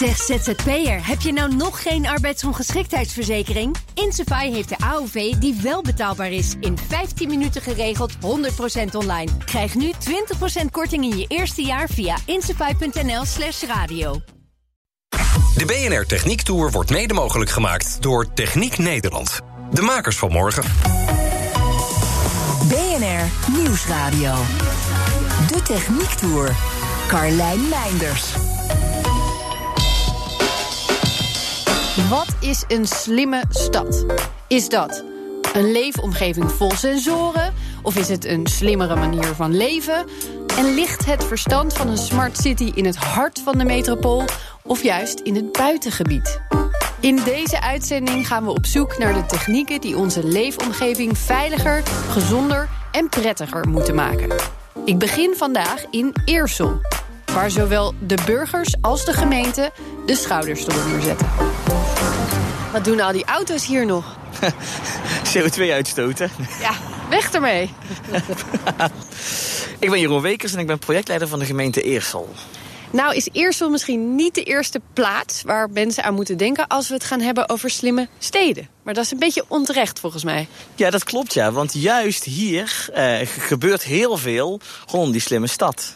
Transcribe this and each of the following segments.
Zeg ZZP'er, heb je nou nog geen arbeidsongeschiktheidsverzekering? Insafai heeft de AOV die wel betaalbaar is. In 15 minuten geregeld, 100% online. Krijg nu 20% korting in je eerste jaar via insafai.nl slash radio. De BNR Techniek Tour wordt mede mogelijk gemaakt door Techniek Nederland. De makers van morgen. BNR Nieuwsradio. De Techniek Tour. Carlijn Meinders. Wat is een slimme stad? Is dat een leefomgeving vol sensoren? Of is het een slimmere manier van leven? En ligt het verstand van een smart city in het hart van de metropool of juist in het buitengebied? In deze uitzending gaan we op zoek naar de technieken die onze leefomgeving veiliger, gezonder en prettiger moeten maken. Ik begin vandaag in Eersel, waar zowel de burgers als de gemeente de schouders erop neerzetten. Wat doen al die auto's hier nog? CO2 uitstoten. Ja, weg ermee. ik ben Jeroen Wekers en ik ben projectleider van de gemeente Eersel. Nou is Eersel misschien niet de eerste plaats waar mensen aan moeten denken... als we het gaan hebben over slimme steden. Maar dat is een beetje onterecht volgens mij. Ja, dat klopt ja. Want juist hier eh, gebeurt heel veel rondom die slimme stad.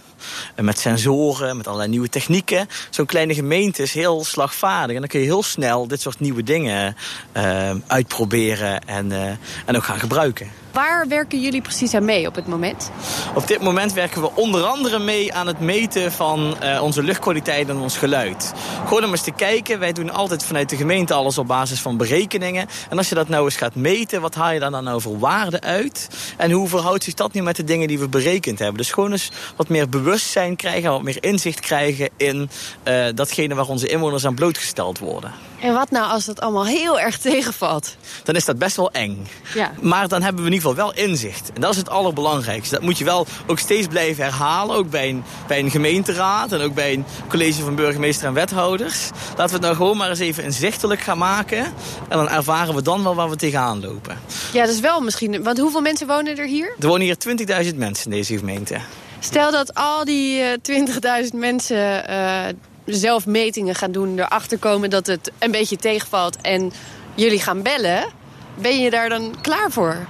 Met sensoren, met allerlei nieuwe technieken. Zo'n kleine gemeente is heel slagvaardig. En dan kun je heel snel dit soort nieuwe dingen uh, uitproberen en, uh, en ook gaan gebruiken. Waar werken jullie precies aan mee op het moment? Op dit moment werken we onder andere mee aan het meten van uh, onze luchtkwaliteit en ons geluid. Gewoon om eens te kijken, wij doen altijd vanuit de gemeente alles op basis van berekeningen. En als je dat nou eens gaat meten, wat haal je daar dan nou voor waarde uit? En hoe verhoudt zich dat nu met de dingen die we berekend hebben? Dus gewoon eens wat meer bewustzijn krijgen, wat meer inzicht krijgen in uh, datgene waar onze inwoners aan blootgesteld worden. En wat nou als dat allemaal heel erg tegenvalt? Dan is dat best wel eng. Ja. Maar dan hebben we in ieder geval wel inzicht. En dat is het allerbelangrijkste. Dat moet je wel ook steeds blijven herhalen. Ook bij een, bij een gemeenteraad en ook bij een college van burgemeester en wethouders. Laten we het nou gewoon maar eens even inzichtelijk gaan maken. En dan ervaren we dan wel waar we tegenaan lopen. Ja, dat is wel misschien... Want hoeveel mensen wonen er hier? Er wonen hier 20.000 mensen in deze gemeente. Stel dat al die uh, 20.000 mensen... Uh, zelf metingen gaan doen, erachter komen dat het een beetje tegenvalt en jullie gaan bellen, ben je daar dan klaar voor?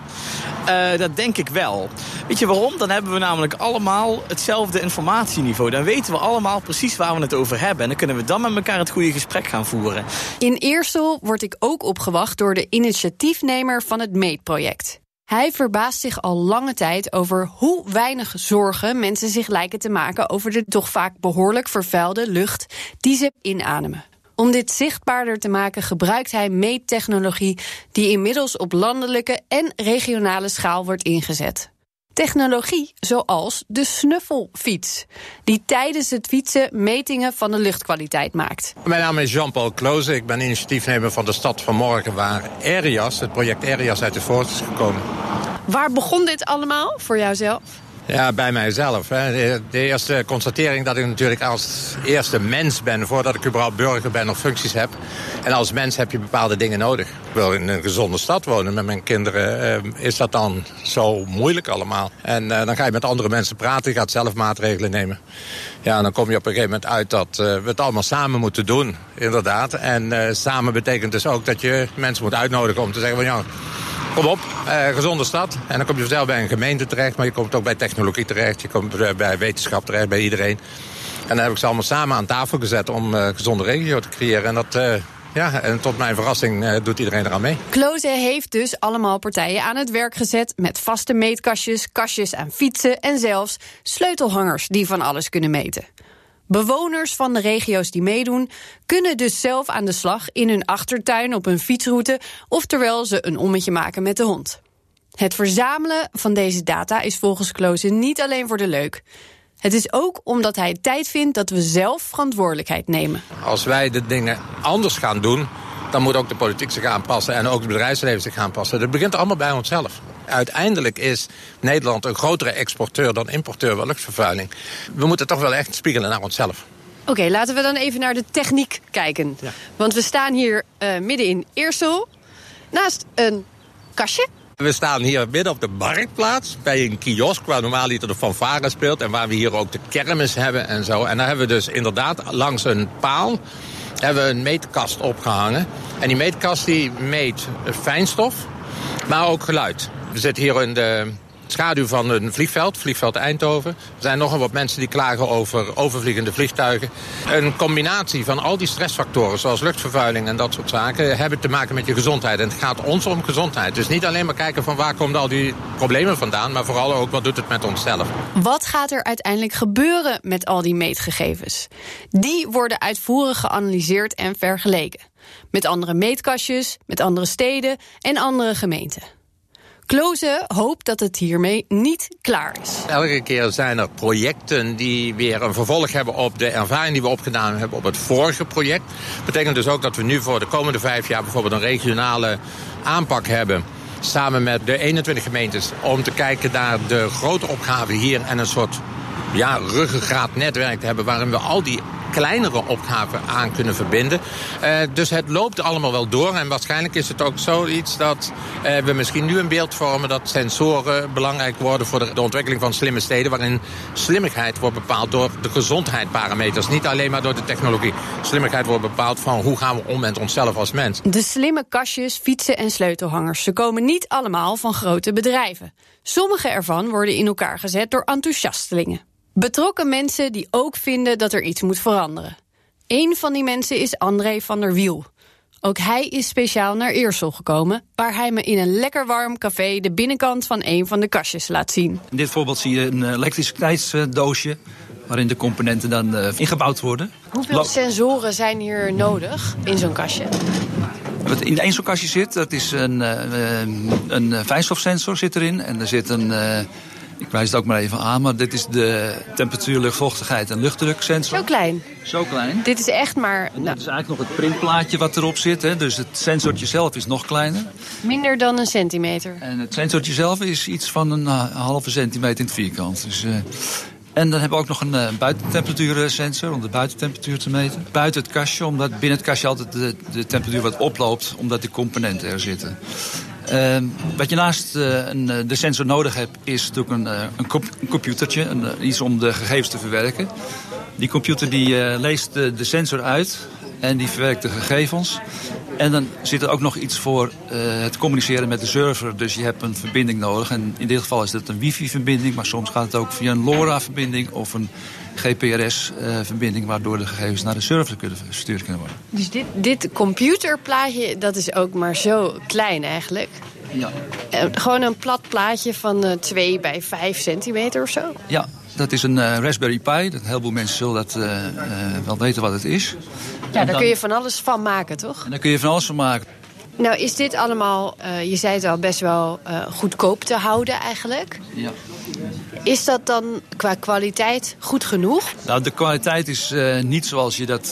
Uh, dat denk ik wel. Weet je waarom? Dan hebben we namelijk allemaal hetzelfde informatieniveau. Dan weten we allemaal precies waar we het over hebben. En dan kunnen we dan met elkaar het goede gesprek gaan voeren. In Eersel word ik ook opgewacht door de initiatiefnemer van het meetproject. Hij verbaast zich al lange tijd over hoe weinig zorgen mensen zich lijken te maken over de toch vaak behoorlijk vervuilde lucht die ze inademen. Om dit zichtbaarder te maken gebruikt hij meettechnologie die inmiddels op landelijke en regionale schaal wordt ingezet. Technologie zoals de snuffelfiets, die tijdens het fietsen metingen van de luchtkwaliteit maakt. Mijn naam is Jean-Paul Kloze, ik ben initiatiefnemer van de Stad van Morgen, waar Arias, het project Arias, uit de voort is gekomen. Waar begon dit allemaal voor jouzelf? Ja, bij mijzelf. Hè. De, eerste constatering dat ik natuurlijk als eerste mens ben... voordat ik überhaupt burger ben of functies heb. En als mens heb je bepaalde dingen nodig. Ik wil in een gezonde stad wonen met mijn kinderen. Uh, is dat dan zo moeilijk allemaal? En uh, dan ga je met andere mensen praten, je gaat zelf maatregelen nemen. Ja, dan kom je op een gegeven moment uit dat uh, we het allemaal samen moeten doen, inderdaad. En samen betekent dus ook dat je mensen moet uitnodigen om te zeggen van... ja, Kom op, uh, gezonde stad. En dan kom je vanzelf bij een gemeente terecht, maar je komt ook bij technologie terecht. Je komt bij wetenschap terecht, bij iedereen. En dan heb ik ze allemaal samen aan tafel gezet om uh, een gezonde regio te creëren. En dat... Uh, ja, en tot mijn verrassing uh, doet iedereen eraan mee. Kloze heeft dus allemaal partijen aan het werk gezet... met vaste meetkastjes, kastjes aan fietsen... en zelfs sleutelhangers die van alles kunnen meten. Bewoners van de regio's die meedoen kunnen dus zelf aan de slag in hun achtertuin op een fietsroute of terwijl ze een ommetje maken met de hond. Het verzamelen van deze data is volgens Kloze niet alleen voor de leuk. Het is ook omdat hij tijd vindt dat we zelf verantwoordelijkheid nemen. Als wij de dingen anders gaan doen, dan moet ook de politiek zich aanpassen en ook het bedrijfsleven zich aanpassen. Dat begint allemaal bij onszelf. Uiteindelijk is Nederland een grotere exporteur dan importeur van luchtvervuiling. We moeten toch wel echt spiegelen naar onszelf. Oké, okay, laten we dan even naar de techniek kijken. Ja. Want we staan hier uh, midden in Eersel, naast een kastje. We staan hier midden op de marktplaats bij een kiosk waar normaal de fanfare speelt. En waar we hier ook de kermis hebben en zo. En daar hebben we dus inderdaad langs een paal hebben we een meetkast opgehangen. En die meetkast die meet fijnstof, maar ook geluid. We zitten hier in de schaduw van een vliegveld, vliegveld Eindhoven. Er zijn nogal wat mensen die klagen over overvliegende vliegtuigen. Een combinatie van al die stressfactoren, zoals luchtvervuiling en dat soort zaken, hebben te maken met je gezondheid. En het gaat ons om gezondheid. Dus niet alleen maar kijken van waar komen al die problemen vandaan, maar vooral ook wat doet het met onszelf. Wat gaat er uiteindelijk gebeuren met al die meetgegevens? Die worden uitvoerig geanalyseerd en vergeleken. Met andere meetkastjes, met andere steden en andere gemeenten. Kloze hoopt dat het hiermee niet klaar is. Elke keer zijn er projecten die weer een vervolg hebben op de ervaring die we opgedaan hebben op het vorige project. Dat betekent dus ook dat we nu voor de komende vijf jaar bijvoorbeeld een regionale aanpak hebben samen met de 21 gemeentes om te kijken naar de grote opgaven hier en een soort ja, ruggengraatnetwerk te hebben waarin we al die kleinere opgaven aan kunnen verbinden. Uh, dus het loopt allemaal wel door. En waarschijnlijk is het ook zoiets dat uh, we misschien nu een beeld vormen dat sensoren belangrijk worden voor de, de, ontwikkeling van slimme steden. Waarin slimmigheid wordt bepaald door de gezondheidsparameters. Niet alleen maar door de technologie. Slimmigheid wordt bepaald van hoe gaan we om met onszelf als mens. De slimme kastjes, fietsen en sleutelhangers. Ze komen niet allemaal van grote bedrijven. Sommige ervan worden in elkaar gezet door enthousiastelingen. Betrokken mensen die ook vinden dat er iets moet veranderen. Een van die mensen is André van der Wiel. Ook hij is speciaal naar Eersel gekomen, waar hij me in een lekker warm café de binnenkant van een van de kastjes laat zien. In dit voorbeeld zie je een elektriciteitsdoosje waarin de componenten dan uh, ingebouwd worden. Hoeveel sensoren zijn hier nodig in zo'n kastje? Wat in één zo'n kastje zit, dat is een, uh, een fijnstofsensor zit erin en er zit een ik wijs het ook maar even aan, maar dit is de temperatuur, luchtvochtigheid en luchtdruksensor. Zo klein. Zo klein. Dit is echt maar... Nou. Dit is eigenlijk nog het printplaatje wat erop zit. Hè. Dus het sensortje zelf is nog kleiner. Minder dan een centimeter. En het sensortje zelf is iets van een halve centimeter in het vierkant. Dus, uh, en dan hebben we ook nog een uh, buitentemperatuursensor om de buitentemperatuur te meten. Buiten het kastje, omdat binnen het kastje altijd de, de temperatuur wat oploopt, omdat de componenten er zitten. Uh, wat je naast uh, een, de sensor nodig hebt, is natuurlijk een, uh, een, comp een computertje. Iets om de gegevens te verwerken. Die computer die, leest de, de, sensor uit en die verwerkt de gegevens. En dan zit er ook nog iets voor het communiceren met de server. Dus je hebt een verbinding nodig. En in dit geval is dat een wifi-verbinding. Maar soms gaat het ook via een LoRa-verbinding of een GPRS-verbinding... waardoor de gegevens naar de server kunnen verstuurd kunnen worden. Dus dit, dit computerplaatje, dat is ook maar zo klein eigenlijk? Ja. Uh, gewoon een plat plaatje van uh, 2 bij 5 centimeter of zo? Ja, dat is een uh, Raspberry Pi. Dat, een heleboel mensen zullen dat wel weten wat het is. Ja, daar dan, kun je van alles van maken, toch? En daar kun je van alles van maken. Nou, is dit allemaal, uh, je zei het al, best wel uh, goedkoop te houden eigenlijk? Ja. Is dat dan qua kwaliteit goed genoeg? Nou, de kwaliteit is uh, niet zoals je dat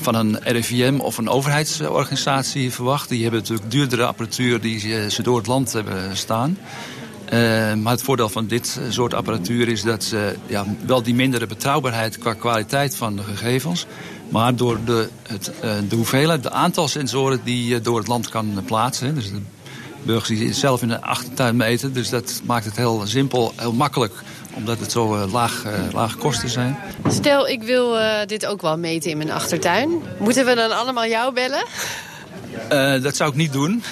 van een RIVM of een overheidsorganisatie verwacht. Die hebben natuurlijk duurdere apparatuur die ze door het land hebben staan. maar het voordeel van dit soort apparatuur is dat ze ja, wel die mindere betrouwbaarheid qua kwaliteit van de gegevens maar door de, het, de hoeveelheid, de aantal sensoren die je door het land kan plaatsen. Dus de burgers die zelf in de achtertuin meten. Dus dat maakt het heel simpel, heel makkelijk omdat het zo uh, laag, uh, lage kosten zijn. Stel, ik wil uh, dit ook wel meten in mijn achtertuin. Moeten we dan allemaal jou bellen? dat zou ik niet doen.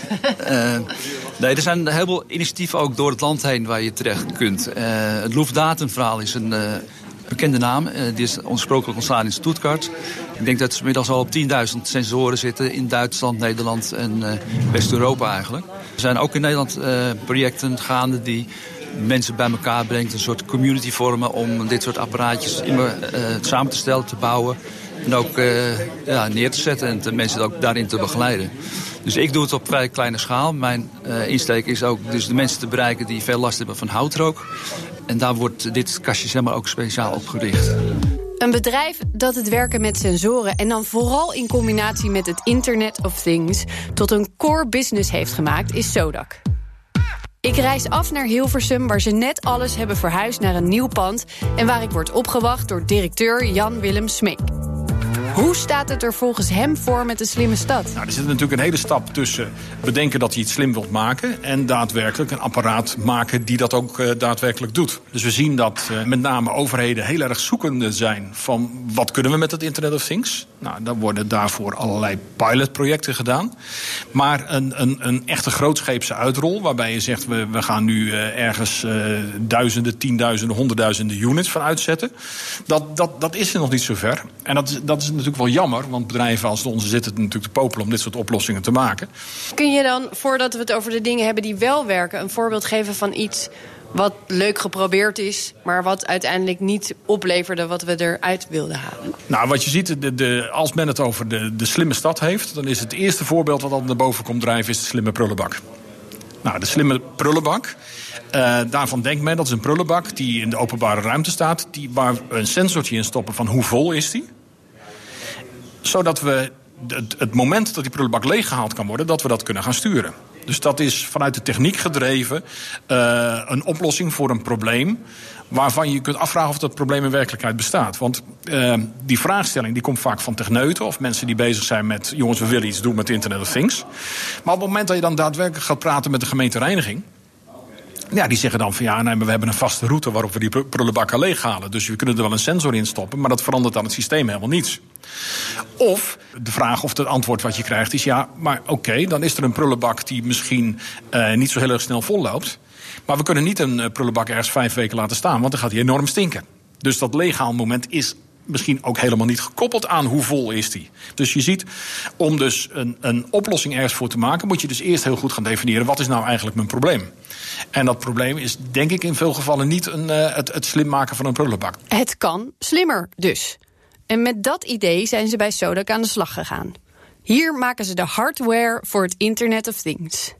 nee, er zijn een heleboel initiatieven ook door het land heen waar je terecht kunt. het Loefdatenverhaal is een bekende naam. Die is oorspronkelijk ontstaan in Stuttgart. Ik denk dat ze inmiddels al op 10.000 sensoren zitten in Duitsland, Nederland en uh, West-Europa eigenlijk. Er zijn ook in Nederland uh, projecten gaande die mensen bij elkaar brengt. Een soort community vormen om dit soort apparaatjes immer, samen te stellen, te bouwen. En ook ja, neer te zetten en de mensen ook daarin te begeleiden. Dus ik doe het op vrij kleine schaal. Mijn insteek is ook dus de mensen te bereiken die veel last hebben van houtrook. En daar wordt dit kastje zeg maar, ook speciaal op gericht. Een bedrijf dat het werken met sensoren en dan vooral in combinatie met het Internet of Things tot een core business heeft gemaakt, is Sodak. Ik reis af naar Hilversum, waar ze net alles hebben verhuisd naar een nieuw pand en waar ik word opgewacht door directeur Jan Willem Smeek. Hoe staat het er volgens hem voor met de slimme stad? Nou, er zit natuurlijk een hele stap tussen bedenken dat je iets slim wilt maken... en daadwerkelijk een apparaat maken die dat ook uh, daadwerkelijk doet. Dus we zien dat uh, met name overheden heel erg zoekende zijn... van wat kunnen we met het Internet of Things? Nou, dan worden daarvoor allerlei pilotprojecten gedaan. Maar een, een, een echte grootscheepse uitrol, waarbij je zegt... we, we gaan nu uh, ergens duizenden, tienduizenden, honderdduizenden units van uitzetten... dat, dat, dat is er nog niet zo ver. En dat, dat is natuurlijk wel jammer, want bedrijven als de onze zitten natuurlijk te popelen om dit soort oplossingen te maken. Kun je dan, voordat we het over de dingen hebben die wel werken, een voorbeeld geven van iets wat leuk geprobeerd is, maar wat uiteindelijk niet opleverde wat we eruit wilden halen? Nou, wat je ziet, de, de, als men het over de, de slimme stad heeft, dan is het eerste voorbeeld wat al naar boven komt drijven, is de slimme prullenbak. Nou, de slimme prullenbak. Uh, daarvan denkt men dat is een prullenbak die in de openbare ruimte staat, die, waar we een sensortje in stoppen van hoe vol is die zodat we het, het moment dat die prullenbak leeggehaald kan worden, dat we dat kunnen gaan sturen. Dus dat is vanuit de techniek gedreven uh, een oplossing voor een probleem. Waarvan je kunt afvragen of dat probleem in werkelijkheid bestaat. Want uh, die vraagstelling die komt vaak van techneuten of mensen die bezig zijn met... jongens, we willen iets doen met Internet of Things. Maar op het moment dat je dan daadwerkelijk gaat praten met de gemeentereiniging... Ja, die zeggen dan van ja, nee, maar we hebben een vaste route waarop we die prullenbakken leeghalen. Dus we kunnen er wel een sensor in stoppen, maar dat verandert aan het systeem helemaal niets. Of de vraag of het antwoord wat je krijgt is ja, maar oké, dan is er een prullenbak die misschien uh, niet zo heel erg snel volloopt. Maar we kunnen niet een uh, prullenbak ergens vijf weken laten staan, want dan gaat hij enorm stinken. Dus dat leeghaalmoment is misschien ook helemaal niet gekoppeld aan hoe vol is die. Dus je ziet, om dus een, een oplossing ergens voor te maken... moet je dus eerst heel goed gaan definiëren... wat is nou eigenlijk mijn probleem? En dat probleem is denk ik in veel gevallen niet een, uh, het, het slim maken van een prullenbak. Het kan slimmer dus. En met dat idee zijn ze bij Sodak aan de slag gegaan. Hier maken ze de hardware voor het Internet of Things.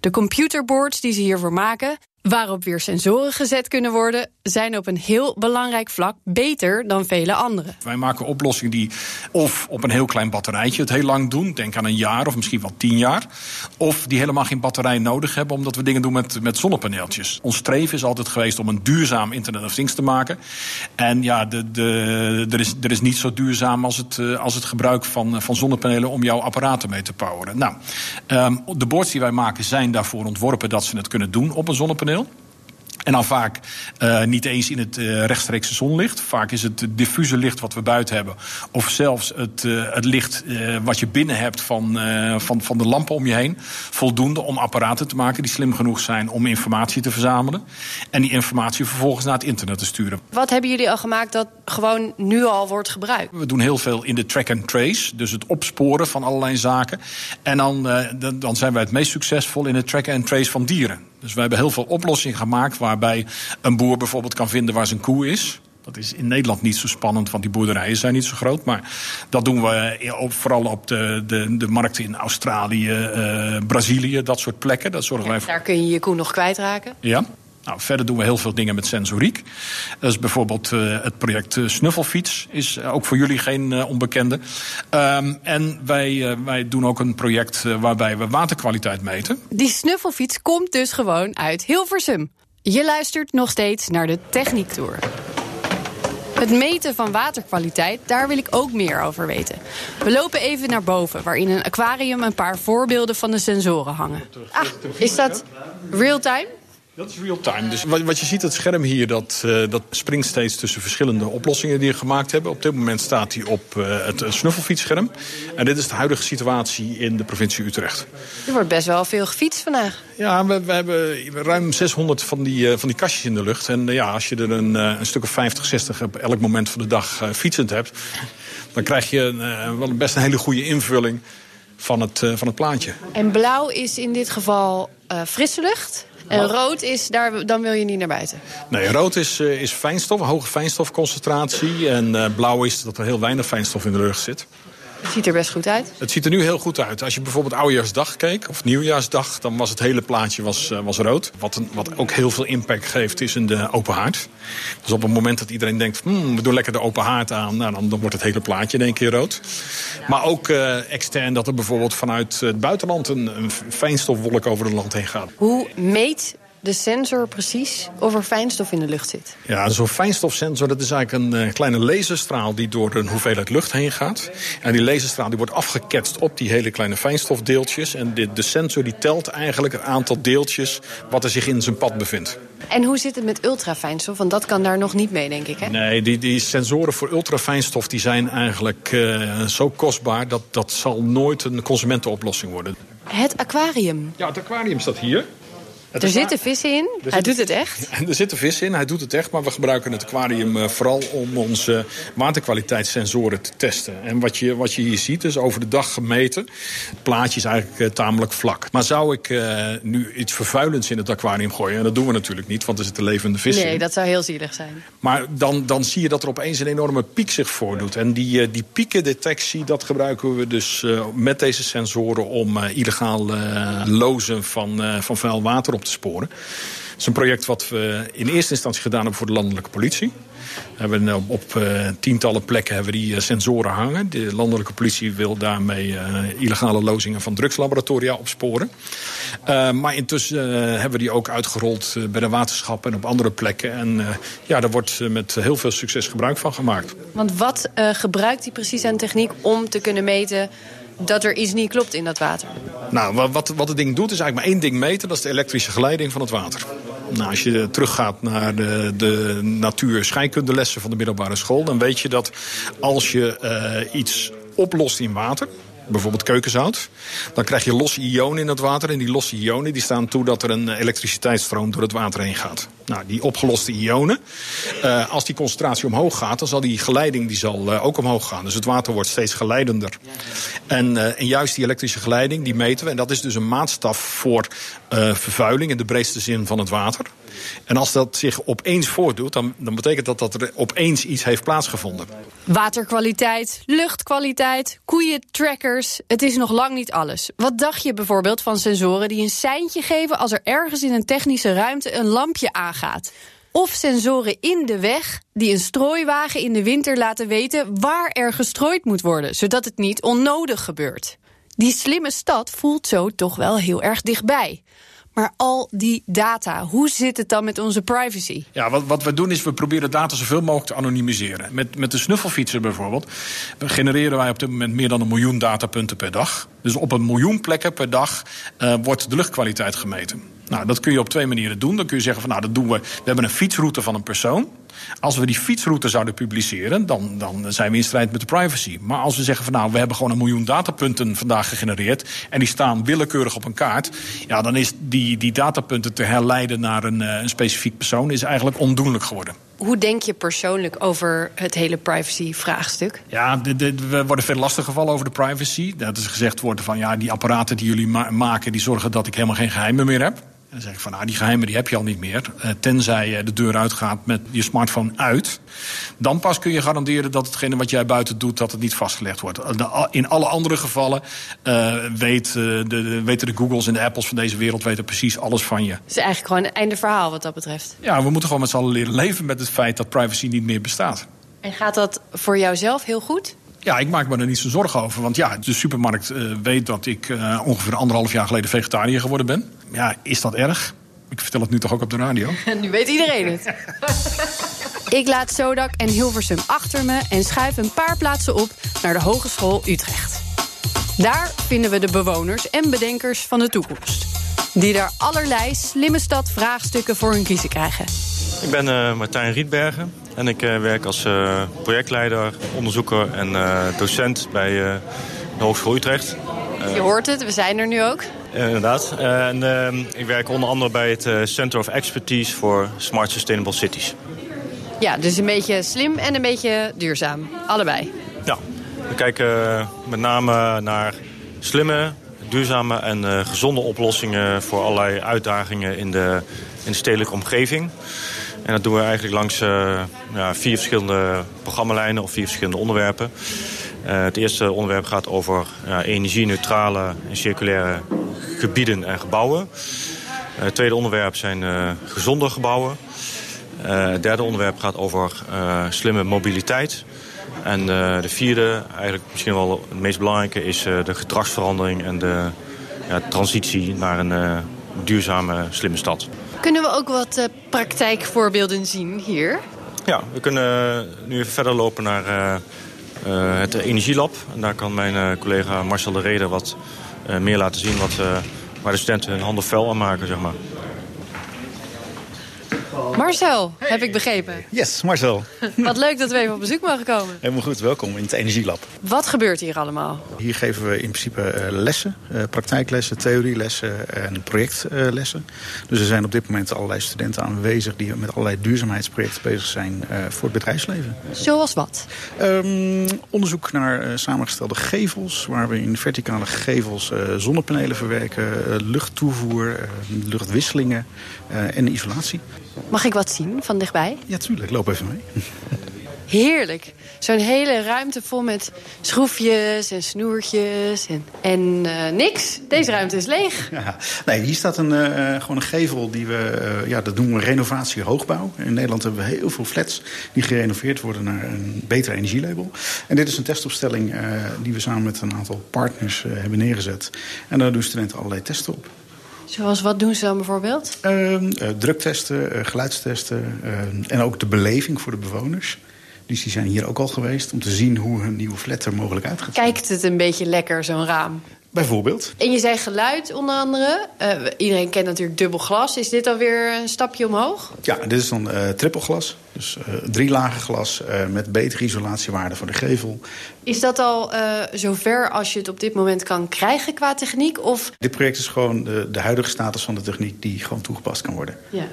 De computerboards die ze hiervoor maken waarop weer sensoren gezet kunnen worden, zijn op een heel belangrijk vlak beter dan vele andere. Wij maken oplossingen die of op een heel klein batterijtje het heel lang doen, denk aan een jaar of misschien wel tien jaar, of die helemaal geen batterij nodig hebben omdat we dingen doen met, met zonnepaneeltjes. Ons streven is altijd geweest om een duurzaam Internet of Things te maken. En ja, de, de, er, is, er is niet zo duurzaam als het, eh, als het gebruik van, van zonnepanelen om jouw apparaten mee te poweren. Nou, um, de boards die wij maken zijn daarvoor ontworpen dat ze het kunnen doen op een zonnepaneel. En dan vaak uh, niet eens in het uh, rechtstreekse zonlicht. Vaak is het diffuse licht wat we buiten hebben. Of zelfs het, uh, het licht wat je binnen hebt van, van, van de lampen om je heen. Voldoende om apparaten te maken die slim genoeg zijn om informatie te verzamelen. En die informatie vervolgens naar het internet te sturen. Wat hebben jullie al gemaakt dat gewoon nu al wordt gebruikt? We doen heel veel in de track and trace. Dus het opsporen van allerlei zaken. En dan, dan zijn wij het meest succesvol in het track and trace van dieren. Dus we hebben heel veel oplossingen gemaakt waarbij een boer bijvoorbeeld kan vinden waar zijn koe is. Dat is in Nederland niet zo spannend, want die boerderijen zijn niet zo groot. Maar dat doen we vooral op de, de, de markten in Australië, uh, Brazilië, dat soort plekken. Dat zorgen wij voor. Daar kun je je koe nog kwijtraken? Ja. Nou, verder doen we heel veel dingen met sensoriek. Dat is bijvoorbeeld uh, het project uh, Snuffelfiets. Is uh, ook voor jullie geen onbekende. Um, en wij, wij doen ook een project waarbij we waterkwaliteit meten. Die Snuffelfiets komt dus gewoon uit Hilversum. Je luistert nog steeds naar de Techniek Tour. Het meten van waterkwaliteit, daar wil ik ook meer over weten. We lopen even naar boven, waar in een aquarium een paar voorbeelden van de sensoren hangen. Ah, is dat real-time? Dat is real-time. Dus wat, wat, je ziet, het scherm hier, dat, uh, dat springt steeds tussen verschillende oplossingen die we gemaakt hebben. Op dit moment staat hij op uh, het snuffelfietsscherm. En dit is de huidige situatie in de provincie Utrecht. Er wordt best wel veel gefietst vandaag. Ja, we, we hebben ruim 600 van die, uh, van die kastjes in de lucht. En ja, als je er een, een stuk of 50, 60 op elk moment van de dag fietsend hebt... dan krijg je wel best een hele goede invulling van het, van het plaatje. En blauw is in dit geval frisse lucht... En rood is, daar, dan wil je niet naar buiten? Nee, rood is, uh, is fijnstof, hoge fijnstofconcentratie. En uh, blauw is dat er heel weinig fijnstof in de lucht zit. Het ziet er best goed uit. Het ziet er nu heel goed uit. Als je bijvoorbeeld Oudejaarsdag keek, of Nieuwjaarsdag... dan was het hele plaatje was, uh, was rood. Wat, een, wat ook heel veel impact geeft, is in de open haard. Dus op het moment dat iedereen denkt... Hmm, we doen lekker de open haard aan... Nou, dan, dan wordt het hele plaatje in één keer rood. Maar ook uh, extern dat er bijvoorbeeld vanuit het buitenland... een, een fijnstofwolk over het land heen gaat. Hoe meet de sensor precies of er fijnstof in de lucht zit? Ja, zo'n fijnstofsensor dat is eigenlijk een uh, kleine laserstraal die door een hoeveelheid lucht heen gaat. En die laserstraal die wordt afgeketst op die hele kleine fijnstofdeeltjes. En de, de sensor die telt eigenlijk het aantal deeltjes wat er zich in zijn pad bevindt. En hoe zit het met ultrafijnstof? Want dat kan daar nog niet mee, denk ik, hè? Nee, die, die sensoren voor ultrafijnstof die zijn eigenlijk uh, zo kostbaar... dat dat zal nooit een consumentenoplossing worden. Het aquarium. Ja, het aquarium staat hier. Het er zitten vissen in. Hij doet het echt. Er zitten vissen in. Hij doet het echt. Maar we gebruiken het aquarium uh, vooral om onze waterkwaliteitssensoren te testen. En wat je, wat je hier ziet is over de dag gemeten. Het plaatje is eigenlijk uh, tamelijk vlak. Maar zou ik uh, nu iets vervuilends in het aquarium gooien? En dat doen we natuurlijk niet, want er zitten levende vissen nee, in. Nee, dat zou heel zielig zijn. Maar dan, dan zie je dat er opeens een enorme piek zich voordoet. En die, die piekendetectie, dat gebruiken we dus met deze sensoren... om illegaal lozen van, van vuil water op sporen. Het is een project wat we in eerste instantie gedaan hebben voor de landelijke politie. We hebben op, op uh, tientallen plekken hebben we die uh, sensoren hangen. De landelijke politie wil daarmee illegale lozingen van drugslaboratoria opsporen. maar intussen hebben we die ook uitgerold bij de waterschappen en op andere plekken. En ja, daar wordt met heel veel succes gebruik van gemaakt. Want wat gebruikt die precies aan techniek om te kunnen meten dat er iets niet klopt in dat water? Nou, wat, wat het ding doet is eigenlijk maar één ding meten. Dat is de elektrische geleiding van het water. Nou, als je teruggaat naar de, de natuur-scheikundelessen van de middelbare school... dan weet je dat als je uh, iets oplost in water bijvoorbeeld keukenzout. Dan krijg je losse ionen in het water. En die losse ionen die staan toe dat er een elektriciteitsstroom door het water heen gaat. Nou, die opgeloste ionen, uh, als die concentratie omhoog gaat... dan zal die geleiding die zal, uh, ook omhoog gaan. Dus het water wordt steeds geleidender. En, en juist die elektrische geleiding, die meten we. En dat is dus een maatstaf voor vervuiling in de breedste zin van het water. En als dat zich opeens voordoet, dan, dan betekent dat dat er opeens iets heeft plaatsgevonden. Waterkwaliteit, luchtkwaliteit, koeientrackers. Het is nog lang niet alles. Wat dacht je bijvoorbeeld van sensoren die een seintje geven als er ergens in een technische ruimte een lampje aangaat? Of sensoren in de weg die een strooiwagen in de winter laten weten waar er gestrooid moet worden, zodat het niet onnodig gebeurt. Die slimme stad voelt zo toch wel heel erg dichtbij. Maar al die data, hoe zit het dan met onze privacy? Ja, wat, wat we doen is we proberen data zoveel mogelijk te anonimiseren. Met, met de snuffelfietsen bijvoorbeeld genereren wij op dit moment meer dan een miljoen datapunten per dag. Dus op een miljoen plekken per dag uh, wordt de luchtkwaliteit gemeten. Nou, dat kun je op twee manieren doen. Dan kun je zeggen van nou, dat doen we. We hebben een fietsroute van een persoon. Als we die fietsroute zouden publiceren, dan, dan zijn we in strijd met de privacy. Maar als we zeggen van nou, we hebben gewoon een miljoen datapunten vandaag gegenereerd. En die staan willekeurig op een kaart. Ja, dan is die, die datapunten te herleiden naar een, een specifiek persoon is eigenlijk ondoenlijk geworden. Hoe denk je persoonlijk over het hele privacy-vraagstuk? Ja, de, de, we worden veel lastig gevallen over de privacy. Dat is gezegd worden van ja, die apparaten die jullie ma maken, die zorgen dat ik helemaal geen geheimen meer heb. En dan zeg ik van, nou, die geheimen die heb je al niet meer. Uh, tenzij je de deur uitgaat met je smartphone uit. Dan pas kun je garanderen dat hetgene wat jij buiten doet... dat het niet vastgelegd wordt. In alle andere gevallen uh, weet, uh, de, weten de Googles en de Apples van deze wereld... weten precies alles van je. Het is eigenlijk gewoon een einde verhaal wat dat betreft. Ja, we moeten gewoon met z'n allen leren leven met het feit... dat privacy niet meer bestaat. En gaat dat voor jouzelf heel goed? Ja, ik maak me er niet zo zorgen over. Want ja, de supermarkt uh, weet dat ik uh, ongeveer anderhalf jaar geleden vegetariër geworden ben. Ja, is dat erg? Ik vertel het nu toch ook op de radio? nu weet iedereen het. ik laat Sodak en Hilversum achter me en schuif een paar plaatsen op naar de Hogeschool Utrecht. Daar vinden we de bewoners en bedenkers van de toekomst. Die daar allerlei slimme stad vraagstukken voor hun kiezen krijgen. Ik ben uh, Martijn Rietbergen en ik uh, werk als uh, projectleider, onderzoeker en docent bij de Hogeschool Utrecht. Je hoort het, we zijn er nu ook. Inderdaad. en ik werk onder andere bij het Center of Expertise for Smart Sustainable Cities. Ja, dus een beetje slim en een beetje duurzaam. Allebei. Ja, we kijken met name naar slimme, duurzame en gezonde oplossingen voor allerlei uitdagingen in de, in de stedelijke omgeving. En dat doen we eigenlijk langs uh, ja, vier verschillende programmalijnen of vier verschillende onderwerpen. Uh, het eerste onderwerp gaat over ja, energie-neutrale en circulaire gebieden en gebouwen. Uh, het tweede onderwerp zijn gezonde gebouwen. het derde onderwerp gaat over slimme mobiliteit. En de vierde, eigenlijk misschien wel het meest belangrijke, is de gedragsverandering en de ja, transitie naar een duurzame, slimme stad. Kunnen we ook wat uh, praktijkvoorbeelden zien hier? Ja, we kunnen nu even verder lopen naar uh, het Energielab. En daar kan mijn collega Marcel de Reder wat meer laten zien... Wat, waar de studenten hun handen vuil aan maken, zeg maar. Marcel, heb ik begrepen. Yes, Marcel. Wat leuk dat we even op bezoek mogen komen. Helemaal goed, welkom in het Energielab. Wat gebeurt hier allemaal? Hier geven we in principe uh, lessen, uh, praktijklessen, theorielessen en projectlessen. dus er zijn op dit moment allerlei studenten aanwezig... die met allerlei duurzaamheidsprojecten bezig zijn uh, voor het bedrijfsleven. Zoals wat? Um, onderzoek naar samengestelde gevels... waar we in verticale gevels zonnepanelen verwerken... luchttoevoer, luchtwisselingen en isolatie. Mag ik wat zien van dichtbij? Ja, tuurlijk. Loop even mee. Heerlijk. Zo'n hele ruimte vol met schroefjes en snoertjes en, en uh, niks. Deze ruimte is leeg. Ja, nee, hier staat een, uh, gewoon een gevel die we, uh, ja, dat noemen we renovatie hoogbouw. In Nederland hebben we heel veel flats die gerenoveerd worden naar een beter energielabel. En dit is een testopstelling die we samen met een aantal partners hebben neergezet. En daar doen studenten allerlei testen op. Zoals wat doen ze dan bijvoorbeeld? Uh, uh, druktesten, uh, geluidstesten en ook de beleving voor de bewoners. Dus die zijn hier ook al geweest om te zien hoe hun nieuwe flat er mogelijk uit gaat. Kijkt het een beetje lekker, zo'n raam? Bijvoorbeeld. En je zei geluid onder andere. Uh, iedereen kent natuurlijk dubbel glas. Is dit alweer een stapje omhoog? Ja, dit is dan uh, trippelglas. Dus uh, drie lagen glas met betere isolatiewaarde voor de gevel. Is dat al zover als je het op dit moment kan krijgen qua techniek? Of? Dit project is gewoon de, de huidige status van de techniek die gewoon toegepast kan worden. Ja.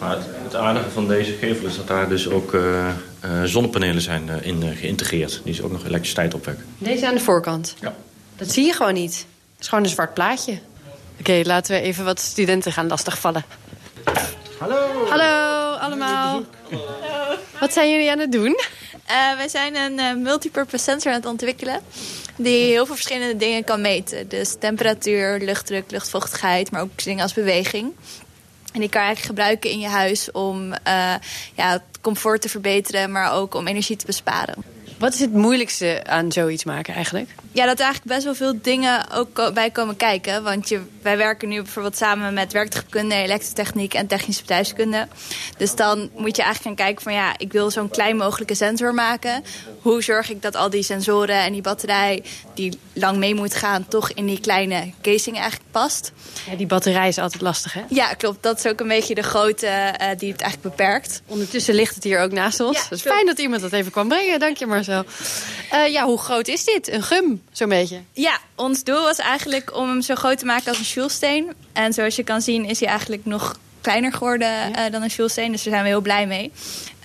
Maar het, het aardige van deze gevel is dat daar dus ook zonnepanelen zijn in geïntegreerd. Die ze ook nog elektriciteit opwekken. Deze aan de voorkant? Ja. Dat zie je gewoon niet. Het is gewoon een zwart plaatje. Oké, okay, laten we even wat studenten gaan lastigvallen. Hallo. Hallo allemaal. Wat zijn jullie aan het doen? Uh, wij zijn een uh, multipurpose sensor aan het ontwikkelen. Die heel veel verschillende dingen kan meten. Dus temperatuur, luchtdruk, luchtvochtigheid, maar ook dingen als beweging. En die kan je eigenlijk gebruiken in je huis om uh, ja, het comfort te verbeteren, maar ook om energie te besparen. Wat is het moeilijkste aan zoiets maken eigenlijk? Ja, dat er eigenlijk best wel veel dingen ook bij komen kijken. Want je, wij werken nu bijvoorbeeld samen met werktuigkunde, elektrotechniek en technische bedrijfskunde. Dus dan moet je eigenlijk gaan kijken van ja, ik wil zo'n klein mogelijke sensor maken. Hoe zorg ik dat al die sensoren en die batterij die lang mee moet gaan... toch in die kleine casing eigenlijk past. Ja, die batterij is altijd lastig, hè? Ja, klopt. Dat is ook een beetje de grootte uh, die het eigenlijk beperkt. Ondertussen ligt het hier ook naast ons. Ja, is fijn dat iemand dat even kwam brengen. Dank je, Marcel. Uh, ja, hoe groot is dit? Een gum, zo'n beetje? Ja, ons doel was eigenlijk om hem zo groot te maken als een En zoals je kan zien is hij eigenlijk nog kleiner geworden ja. uh, dan een sjoelsteen. Dus daar zijn we heel blij mee.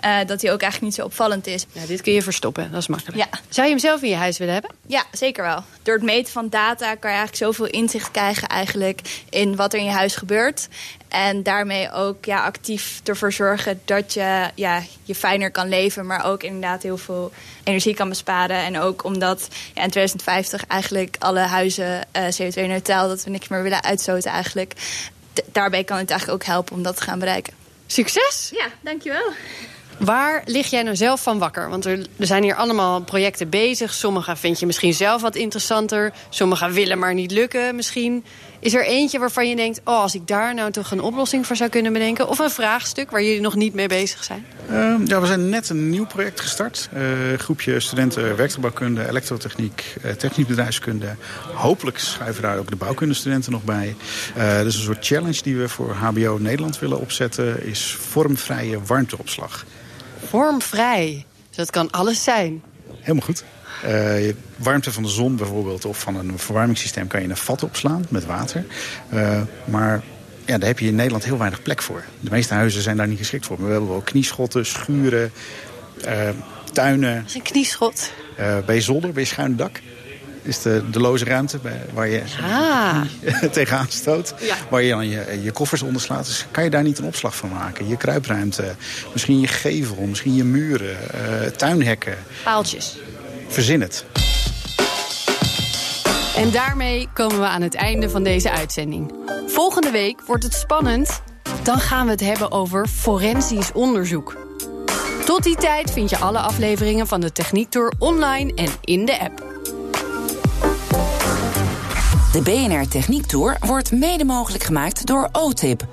Uh, dat hij ook eigenlijk niet zo opvallend is. Ja, dit kun je verstoppen, dat is makkelijk. Ja. Zou je hem zelf in je huis willen hebben? Ja, zeker wel. Door het meten van data kan je eigenlijk zoveel inzicht krijgen eigenlijk in wat er in je huis gebeurt. En daarmee ook ja, actief ervoor zorgen dat je ja, je fijner kan leven, maar ook inderdaad heel veel energie kan besparen. En ook omdat ja, in 2050 eigenlijk alle huizen uh, CO2-neutraal, dat we niks meer willen uitstoten eigenlijk. Daarbij kan het eigenlijk ook helpen om dat te gaan bereiken. Succes! Ja, dankjewel. Waar lig jij nou zelf van wakker? Want er, er zijn hier allemaal projecten bezig. Sommige vind je misschien zelf wat interessanter. Sommige willen maar niet lukken misschien. Is er eentje waarvan je denkt... oh, als ik daar nou toch een oplossing voor zou kunnen bedenken? Of een vraagstuk waar jullie nog niet mee bezig zijn? Uh, ja, we zijn net een nieuw project gestart. Uh, groepje studenten werktuigbouwkunde, elektrotechniek, uh, technisch bedrijfskunde. Hopelijk schuiven daar ook de bouwkundestudenten nog bij. dus een soort challenge die we voor HBO Nederland willen opzetten... is vormvrije warmteopslag. Vormvrij? Dus dat kan alles zijn? Helemaal goed. Uh, warmte van de zon bijvoorbeeld of van een verwarmingssysteem kan je in een vat opslaan met water. Uh, maar ja, daar heb je in Nederland heel weinig plek voor. De meeste huizen zijn daar niet geschikt voor. Maar we hebben wel knieschotten, schuren, uh, tuinen. Wat is een knieschot? bij je zolder, bij je schuin dak. Is de, de loze ruimte bij, waar je ah. tegenaan stoot. Ja. Waar je dan je, je koffers onder slaat. Dus kan je daar niet een opslag van maken. Je kruipruimte, misschien je gevel, misschien je muren, tuinhekken. Paaltjes. Verzin het. En daarmee komen we aan het einde van deze uitzending. Volgende week wordt het spannend. Dan gaan we het hebben over forensisch onderzoek. Tot die tijd vind je alle afleveringen van de Techniek Tour online en in de app. De BNR Techniek Tour wordt mede mogelijk gemaakt door OTIP